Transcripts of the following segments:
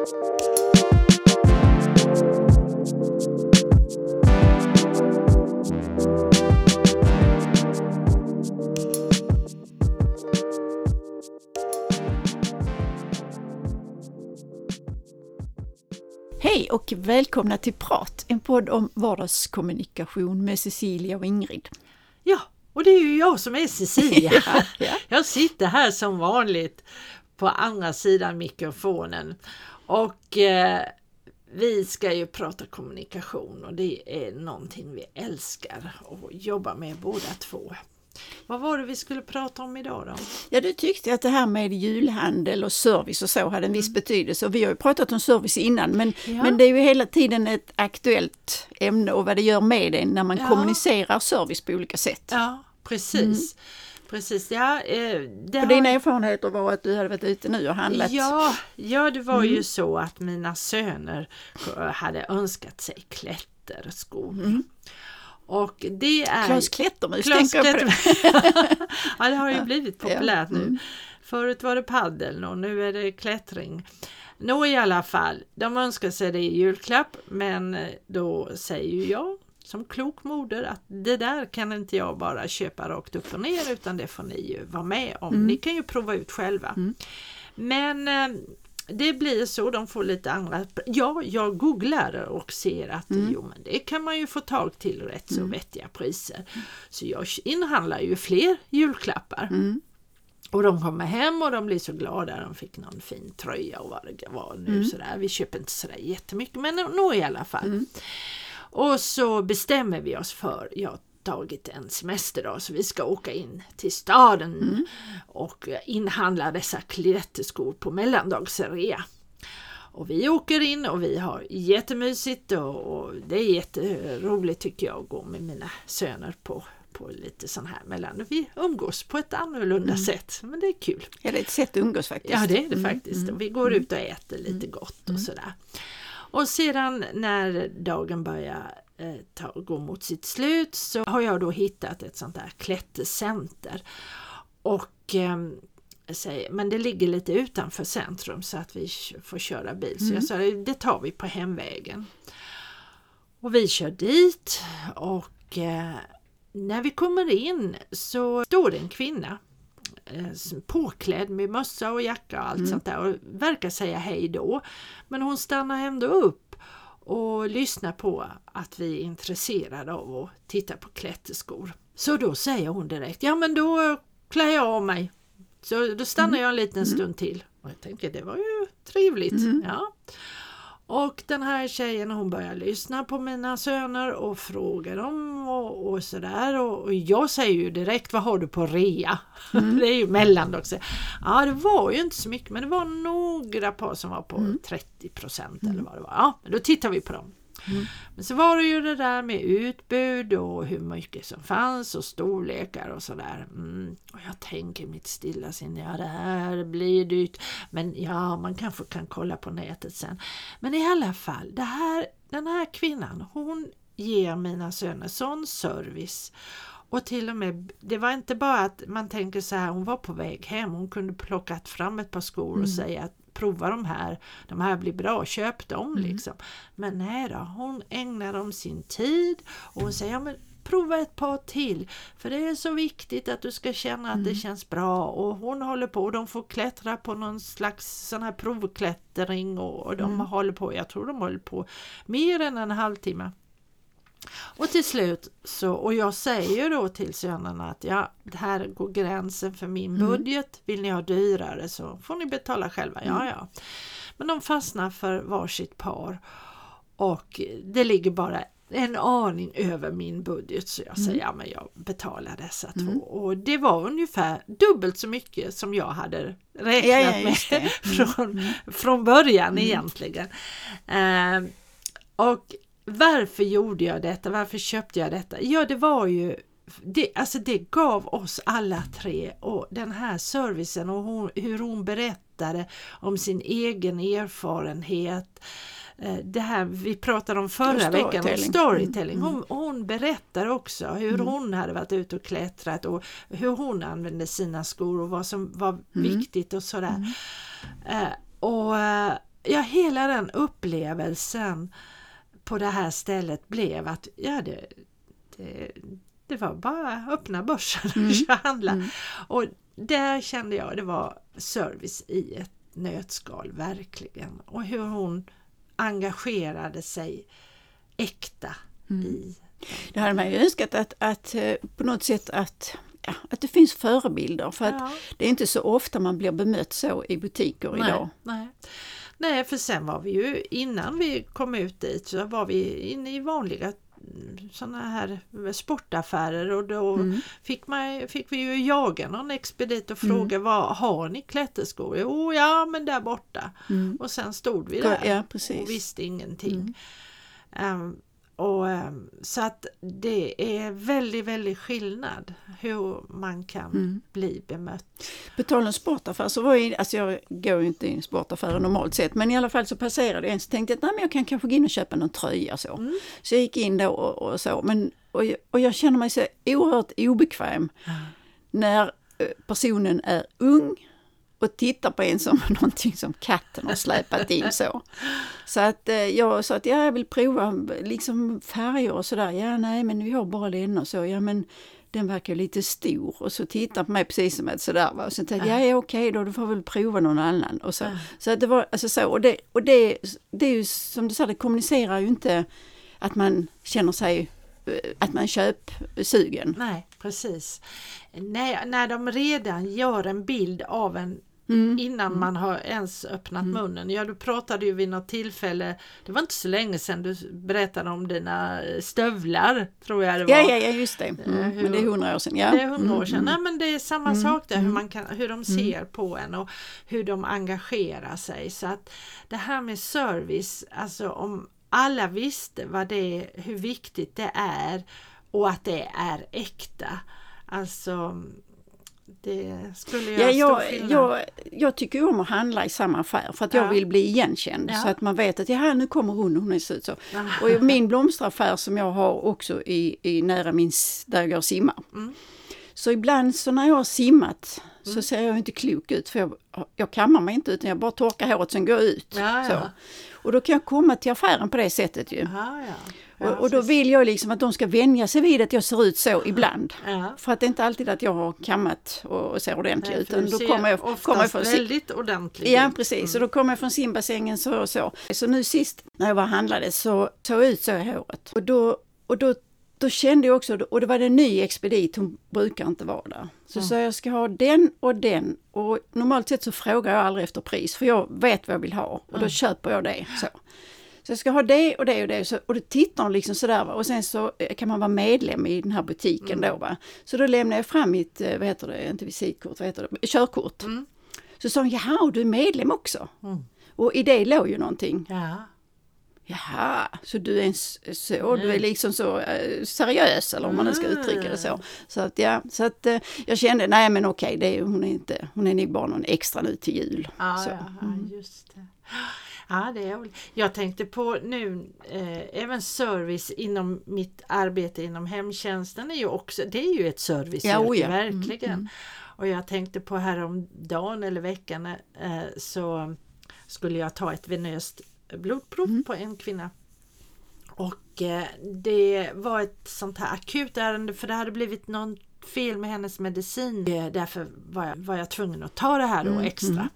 Hej och välkomna till Prat, en podd om vardagskommunikation med Cecilia och Ingrid. Ja, och det är ju jag som är Cecilia. Ja, ja. Jag sitter här som vanligt på andra sidan mikrofonen och eh, vi ska ju prata kommunikation och det är någonting vi älskar och jobbar med båda två. Vad var det vi skulle prata om idag då? Ja, du tyckte att det här med julhandel och service och så hade en viss betydelse. Och vi har ju pratat om service innan, men, Ja. men det är ju hela tiden ett aktuellt ämne och vad det gör med en när man Ja. kommunicerar service på olika sätt. Ja, precis. Precis, ja. Eh, det Och dina erfarenheter var att du hade varit ute nu och handlat. Ja, ja, det var Mm. ju så att mina söner eh, hade önskat sig klätterskor. Och det är... Mm. Klas Klättermus Klas tänker jag på. Klätter- ja, det har ju blivit populärt Ja, nu. mm. Förut var det paddel och nu är det klättring. Nå i alla fall, de önskar sig det i julklapp men då säger ju jag som klok moder att det där kan inte jag bara köpa rakt upp och ner utan det får ni ju vara med om. Mm. Ni kan ju prova ut själva. Men eh, det blir så, de får lite andra... Ja, jag googlar och ser att jo, men det kan man ju få tag till rätt så vettiga priser. Så jag inhandlar ju fler julklappar. Mm. Och de kommer hem och de blir så glada. De fick någon fin tröja och vad det var nu sådär. Vi köper inte sådär jättemycket men nog i alla fall. Och så bestämmer vi oss för, jag har tagit en semesterdag så vi ska åka in till staden och inhandla dessa klätterskor på mellandagsrea. Och vi åker in och vi har jättemysigt och, och det är jätteroligt tycker jag att gå med mina söner på, på lite sån här mellan. Vi umgås på ett annorlunda sätt men det är kul. Ja, det är ett sätt att umgås faktiskt. Ja det är det Mm, faktiskt. Och vi går ut och äter lite gott och sådär. Och sedan när dagen börjar eh, ta, gå mot sitt slut så har jag då hittat ett sånt där klättercenter. Och säger, men det ligger lite utanför centrum så att vi får köra bil. Så jag sa det tar vi på hemvägen. Och vi kör dit och eh, när vi kommer in så står det en kvinna eh, påklädd med mössa och jacka och allt sånt där och verkar säga hej då. Men hon stannar ändå upp och lyssnar på att vi är intresserade av att titta på klätterskor. Så då säger hon direkt, ja men då klär jag av mig. Så då stannar jag en liten stund till. Och jag tänker det var ju trevligt. Ja. Och den här tjejen hon börjar lyssna på mina söner och frågar dem och, och sådär. Och, och jag säger ju direkt, vad har du på rea? det är ju mellandags. Ja det var ju inte så mycket men det var några par som var på 30 procent eller vad det var. Ja, men då tittar vi på dem. Men så var det ju det där med utbud och hur mycket som fanns och storlekar och sådär. Mm. Och jag tänker mitt stilla sinne, ja det här blir dyrt. Men ja, man kanske kan kolla på nätet sen. Men i alla fall, det här, den här kvinnan, hon ger mina söner sån service. Och till och med, det var inte bara att man tänker så här, hon var på väg hem, hon kunde plockat fram ett par skor och säga att prova de här, de här blir bra, köp dem liksom. Men nej då, hon ägnar dem sin tid och hon säger, ja, men prova ett par till. För det är så viktigt att du ska känna att det känns bra. Och hon håller på och de får klättra på någon slags sån här provklättring och, och de håller på, jag tror de håller på mer än en halvtimme. Och till slut så, och jag säger då till sönerna att ja, det här går gränsen för min budget. Vill ni ha dyrare så får ni betala själva. Ja, ja. Men de fastnar för varsitt par och det ligger bara en aning över min budget så jag säger ja men jag betalar dessa två och det var ungefär dubbelt så mycket som jag hade räknat Ja, ja, med det. från, från början egentligen. Eh, och varför gjorde jag detta? Varför köpte jag detta? Ja, det var ju det, alltså det gav oss alla tre och den här servicen och hon, hur hon berättade om sin egen erfarenhet. Eh, Det här vi pratade om förra veckan, om storytelling. storytelling. Hon, hon berättar också hur hon hade varit ute och klättrat och hur hon använde sina skor och vad som var viktigt och sådär. Eh, och, eh, ja, hela den upplevelsen på det här stället blev att ja, det, det, det var bara öppna börsen och handla. Mm. Och där kände jag det var service i ett nötskal, verkligen. Och hur hon engagerade sig äkta Mm. i Det hade man ju önskat att, att eh, på något sätt att, ja, att det finns förebilder. För att Ja. det är inte så ofta man blir bemött så i butiker idag. Nej. Nej, för sen var vi ju innan vi kom ut dit så var vi inne i vanliga sådana här sportaffärer och då Mm. fick, man, fick vi ju jaga någon expedit och fråga vad har ni klätterskor? Jo, ja men där borta. Mm. Och sen stod vi där Ja. Mm. och visste ingenting. Ehm, och, ehm, så att det är väldigt, väldigt skillnad hur man kan Mm. bli bemött. På tal om sportaffär så var jag, alltså jag går ju inte i sportaffärer normalt sett, men i alla fall så passerade jag en så tänkte jag att jag kan kanske gå in och köpa någon tröja så. Mm. Så jag gick in då och, och så, men, och, jag, och jag känner mig så oerhört obekväm när eh, personen är ung och tittar på en som någonting som katten har släpat in så. Så att eh, jag sa att ja, jag vill prova liksom färger och sådär. Ja, nej, men vi har bara den och så. Ja, men den verkar lite stor och så tittar på mig precis som ett sådär. Va? Och så tänkte jag, ja, ja okej då, du får väl prova någon annan. Och så, så att det var alltså så. Och, det, och det, det är ju som du sa, det kommunicerar ju inte att man känner sig, eh, att man köpsugen. Nej, precis. Nej, när de redan gör en bild av en Mm. innan man har ens öppnat munnen. Ja, du pratade ju vid något tillfälle, det var inte så länge sedan du berättade om dina stövlar, tror jag det var. Ja, ja, ja, just det. Mm. hur- Men det är hundra år sedan. Ja. Det är hundra år Mm, sedan. mm. Nej, men det är samma Mm, sak där, hur, mm. man kan, hur de ser på en och hur de engagerar sig. Så att det här med service, alltså om alla visste vad det, hur viktigt det är och att det är äkta. Alltså det skulle göra Ja, stor jag, skillnad. jag, jag tycker om att handla i samma affär för att jag Ja. vill bli igenkänd Ja. så att man vet att ja, nu kommer hon hon är ut så. Ja. Och min blomsteraffär som jag har också i, i nära min, där jag går och simmar. Mm. Så ibland så när jag har simmat så ser jag inte klok ut för jag, jag kammar mig inte utan jag bara torkar håret sen går jag ut. Ja, Så. ja. Och då kan jag komma till affären på det sättet ju. Ja, ja. och, och då vill jag liksom att de ska vänja sig vid att jag ser ut så ibland. Ja. För att det är inte alltid att jag har kammat och ser ordentligt Nej, för utan då ser kommer jag, kommer jag från, sim- väldigt ordentlig Ja ut. precis, och då kommer jag från simbassängen så och så. Så nu sist när jag var och handlade så såg jag ut så i håret. Och då, och då, då kände jag också, och det var en ny expedit, hon brukar inte vara där. Så sa jag ska ha den och den och normalt sett så frågar jag aldrig efter pris för jag vet vad jag vill ha och då köper jag det. Så. Så jag ska ha det och det och det. Så, och då tittar de liksom sådär va? och sen så eh, kan man vara medlem i den här butiken då va. Så då lämnar jag fram mitt, eh, vad heter det, inte visitkort, vad heter det, körkort. Mm. Så sa hon, jaha, och du är medlem också? Mm. Och i det låg ju någonting. Ja. Jaha, så du är så, du är liksom så eh, seriös eller om man nu ska uttrycka det så. Så att ja, så att eh, jag kände, nej men okej, det är, hon är inte, hon är nog bara någon extra nu till jul. Ja, så. ja, ja, just det. Ja, det är, väl- jag tänkte på nu, eh, även service inom mitt arbete inom hemtjänsten är ju också, det är ju ett serviceyrke, Ja, oh ja. Mm, verkligen. Och jag tänkte på häromdagen eller veckan eh, så skulle jag ta ett venöst blodprov Mm. på en kvinna. Och eh, det var ett sånt här akut ärende för det hade blivit någon fel med hennes medicin. Eh, Därför var jag, var jag tvungen att ta det här då Mm, extra. mm.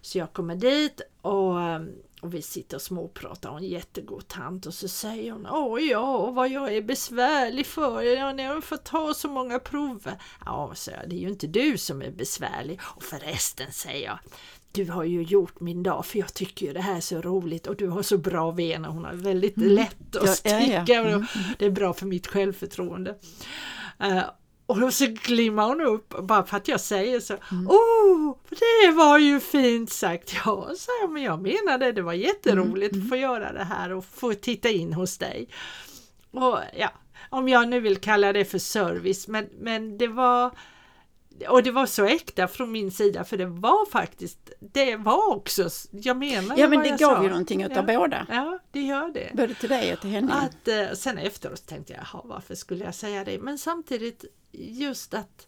Så jag kommer dit och, eh, och vi sitter och småpratar och en jättegod tant och så säger hon Åh ja, vad jag är besvärlig för er, ni har fått ta så många prover. Ja, så jag, det är ju inte du som är besvärlig. Och förresten säger jag du har ju gjort min dag för jag tycker ju det här är så roligt och du har så bra vener. Hon har väldigt lätt att Ja, ja, sticka ja. och Mm, det är bra för mitt självförtroende. Eh, och då så glimmar hon upp bara för att jag säger så. Mm. Oh, det var ju fint sagt. Ja, sa jag, men jag menade det var jätteroligt Mm, att få göra det här och få titta in hos dig. Och ja, om jag nu vill kalla det för service, men, men det var och det var så äkta från min sida för det var faktiskt, det var också, jag menar Ja men det gav sa. ju någonting utav Ja. båda. Ja, det gör det. Både till dig och till henne. Att, eh, sen efteråt tänkte jag, varför skulle jag säga det? Men samtidigt just att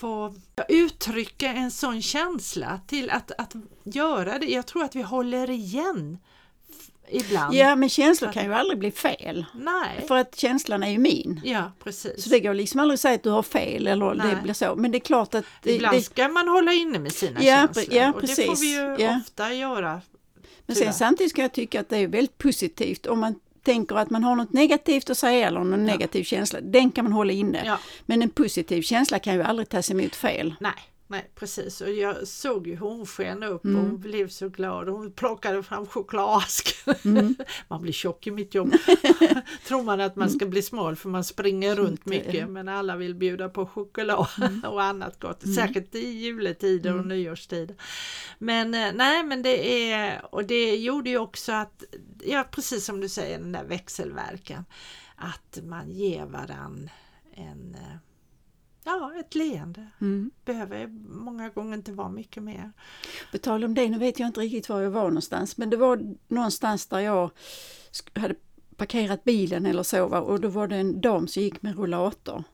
få uttrycka en sån känsla till att, att göra det. Jag tror att vi håller igen ibland. Ja, men känslor kan ju aldrig bli fel. Nej. För att känslan är ju min. Ja, precis. Så det går liksom aldrig att säga att du har fel eller Nej. det blir så. Men det är klart att... Det, Ibland det, ska man hålla inne med sina Ja, känslor ja, och det får precis. vi ju Ja. ofta göra. men sen samtidigt ska jag tycka att det är väldigt positivt om man tänker att man har något negativt att säga eller någon negativ känsla. Den kan man hålla inne. Ja. Men en positiv känsla kan ju aldrig tas emot fel. Nej, nej precis. Och jag såg ju hon sken upp Mm. och hon blev så glad. Och hon plockade fram chokladasken. Mm. man blir tjock i mitt jobb. Tror man att man ska bli smal för man springer runt mycket. Men alla vill bjuda på choklad Mm. och annat gott. Särskilt i juletider och nyårstider. Men eh, nej, men det är och det gjorde ju också att, ja precis som du säger, den där växelverkan. Att man ger varann en, eh, ett leende Mm. behöver många gånger inte vara mycket mer. På tal om det, nu vet jag inte riktigt var jag var någonstans, men det var någonstans där jag hade parkerat bilen eller så och då var det en dam som gick med rollator.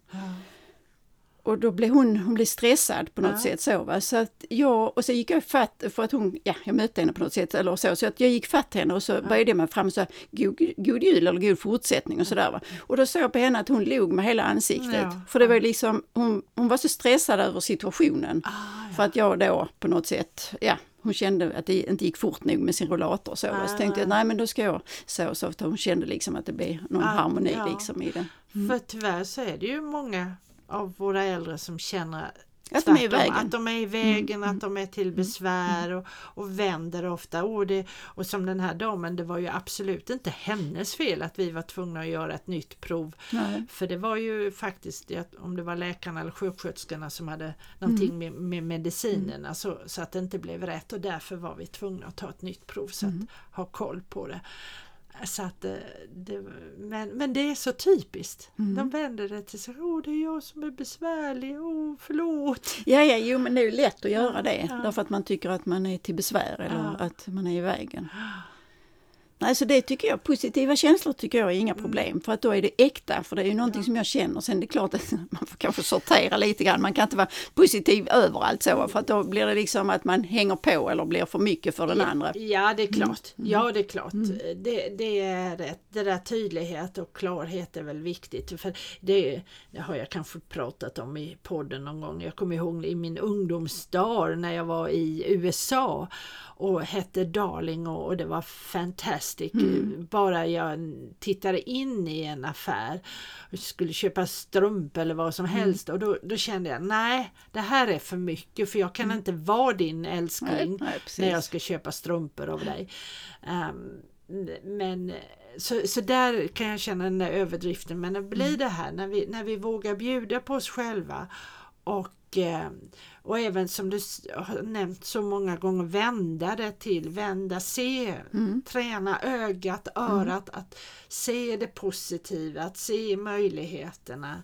Och då blev hon, hon blev stressad på något Ja. sätt så va. Så att jag, och så gick jag fatt för att hon, ja jag mötte henne på något sätt eller så. Så att jag gick fatt henne och så böjde jag mig fram och sa god, god jul eller god fortsättning och sådär va. Och då såg jag på henne att hon log med hela ansiktet. Ja. För det var liksom, hon, hon var så stressad över situationen. Ah, För att jag då på något sätt, ja hon kände att det inte gick fort nog med sin rollator så. Nej, så tänkte jag, nej. nej men då ska jag så, så att hon kände liksom att det blir någon Ja, harmoni ja. liksom i det. För tyvärr så är det ju många av våra äldre som känner Att de är i vägen. Att de är i vägen, att de är till besvär och, och vänder ofta. Och, det, och som den här damen, det var ju absolut inte hennes fel att vi var tvungna att göra ett nytt prov. Nej. För det var ju faktiskt, om det var läkarna eller sjuksköterskorna som hade någonting Mm. med, med medicinerna så, så att det inte blev rätt och därför var vi tvungna att ta ett nytt prov så Mm. att ha koll på det. Så att, eh, det men, men det är så typiskt. Mm. De vänder det till sig. Åh, det är jag som är besvärlig. Åh, förlåt. Ja, ja, jo men det är ju lätt att göra det. Ja. Därför att man tycker att man är till besvär eller Ja. att man är i vägen. Nej, så det tycker jag, positiva känslor tycker jag är inga Mm. problem. För att då är det äkta, för det är ju någonting som jag känner. Sen är det klart att man får kanske sortera lite grann. Man kan inte vara positiv överallt så, för att då blir det liksom att man hänger på eller blir för mycket för den andra. Ja, det är klart. Mm. Ja, det är klart. Det, det är rätt. Det där tydlighet och klarhet är väl viktigt. För det, det har jag kanske pratat om i podden någon gång. Jag kommer ihåg i min ungdomsdag när jag var i USA och hette Darling och, och det var fantastic. Bara jag tittade in i en affär och skulle köpa strump eller vad som helst och då, då kände jag nej, det här är för mycket för jag kan inte vara din älskling Nej, nej, när jag ska köpa strumpor av dig. Ehm, men så, så där kan jag känna den där överdriften. Men det blir det här när vi, när vi vågar bjuda på oss själva och, eh, och även som du har nämnt så många gånger vända det till, vända, se, träna ögat, örat, att se det positiva, att se möjligheterna.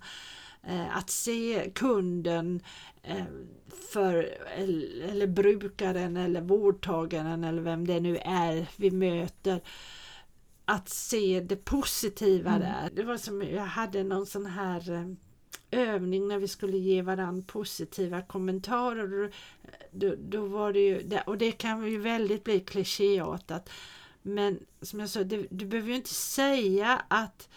Eh, att se kunden eh, för, eller, brukaren eller vårdtagaren eller vem det nu är vi möter. Att se det positiva där. Det var som jag hade någon sån här övning när vi skulle ge varandra positiva kommentarer. Då, då, var det ju, och det kan ju väldigt bli klichéartat. Men som jag sa, det, du behöver ju inte säga att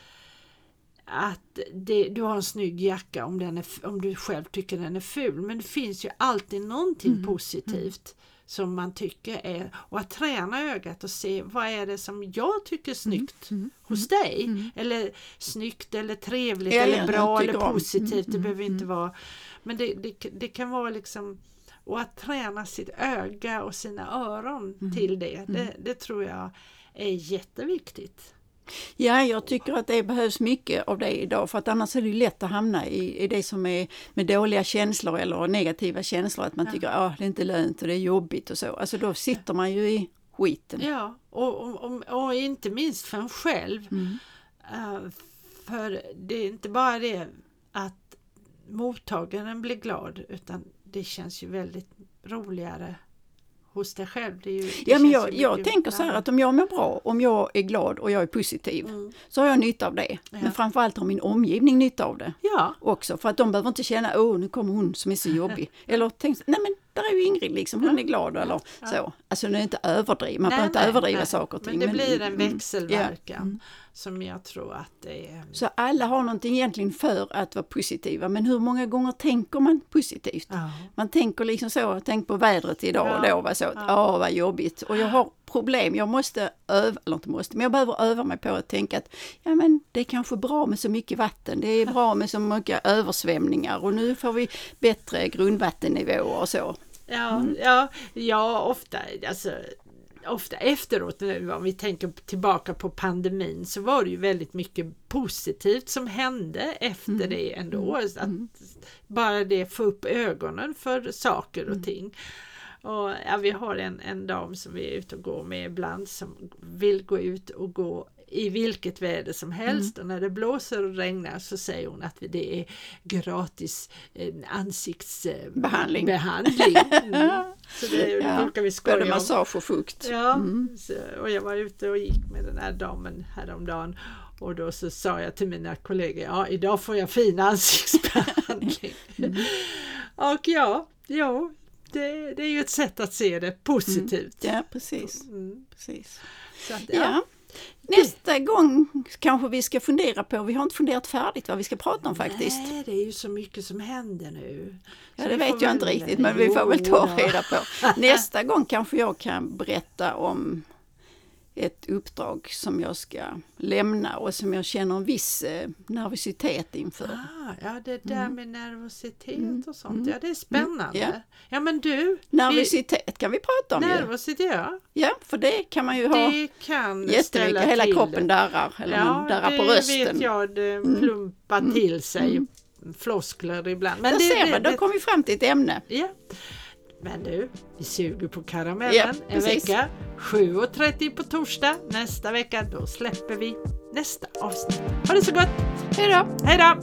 att det, du har en snygg jacka om, den är, om du själv tycker den är ful. Men det finns ju alltid någonting positivt som man tycker är och att träna ögat och se vad är det som jag tycker är snyggt hos dig. Eller snyggt eller trevligt eller jag bra eller om. positivt. Det Mm, behöver inte vara men det, det, det kan vara liksom och att träna sitt öga och sina öron till det, det, det tror jag är jätteviktigt. Ja, jag tycker att det behövs mycket av det idag för att annars är det ju lätt att hamna i, i det som är med dåliga känslor eller negativa känslor. Att man tycker att ah, det är inte lönt och det är jobbigt och så. Alltså då sitter man ju i skiten. Ja, och, och, och, och inte minst för en själv. Mm. Eh, för det är inte bara det att mottagaren blir glad utan det känns ju väldigt roligare hos dig själv. Ju, Ja, men jag, jag tänker så här att om jag mår bra, om jag är glad och jag är positiv, Mm. så har jag nytta av det. Ja. Men framförallt har min omgivning nytta av det Ja, också. För att de behöver inte känna, åh nu kommer hon som är så jobbig. Eller tänk, nej men där är ju Ingrid liksom, hon är glad eller så. Alltså det är inte överdrivet, man behöver inte överdriva saker och ting. Men det blir en mm, växelverkan som jag tror att det är. Så alla har någonting egentligen för att vara positiva, men hur många gånger tänker man positivt? Ja. Man tänker liksom så, tänk på vädret idag och Ja, då var så, ja. ja vad jobbigt. Och jag har problem, jag måste öva, eller inte måste, men jag behöver öva mig på att tänka att ja men det är kanske bra med så mycket vatten, det är bra med så mycket översvämningar och nu får vi bättre grundvattennivåer och så. Ja, Mm. ja, ja ofta, alltså, ofta efteråt nu om vi tänker tillbaka på pandemin så var det ju väldigt mycket positivt som hände efter Mm. det ändå. Att bara det få upp ögonen för saker Mm. och ting. Och, ja, vi har en, en dam som vi är ute och går med ibland som vill gå ut och gå i vilket väder som helst Mm. och när det blåser och regnar så säger hon att det är gratis eh, ansiktsbehandling. Behandling. Mm. Så det Ja, brukar vi Både skoja om. massage och fukt. Ja, Mm. så, och jag var ute och gick med den här damen häromdagen och då så sa jag till mina kollegor, ja idag får jag fin ansiktsbehandling. Mm. och ja, ja det, det är ju ett sätt att se det positivt. Ja, precis. Mm. precis. Att, Ja. ja. Nästa gång kanske vi ska fundera på, vi har inte funderat färdigt vad vi ska prata om faktiskt. Nej, det är ju så mycket som händer nu. Ja, Så det vet jag inte riktigt men vi får väl ta reda på. Nästa gång kanske jag kan berätta om ett uppdrag som jag ska lämna och som jag känner en viss eh, nervositet inför. Ah, ja, det där med nervositet Mm. och sånt, ja det är spännande. Ja. Ja men du, Nervositet kan vi prata om ju. nervositet, ja. Ja, för det kan man ju ha Det kan jättemycket, hela till kroppen det. darrar, eller man darrar på det rösten. Mm. vet jag, det plumpar till sig floskler ibland. Men Där det, ser det, man, då det, kom vi fram till ett ämne. ja. Men du, vi suger på karamellen Ja, en precis. vecka. 7.30 på torsdag. Nästa vecka, då släpper vi nästa avsnitt. Ha det så gott! Hej då! Hej då!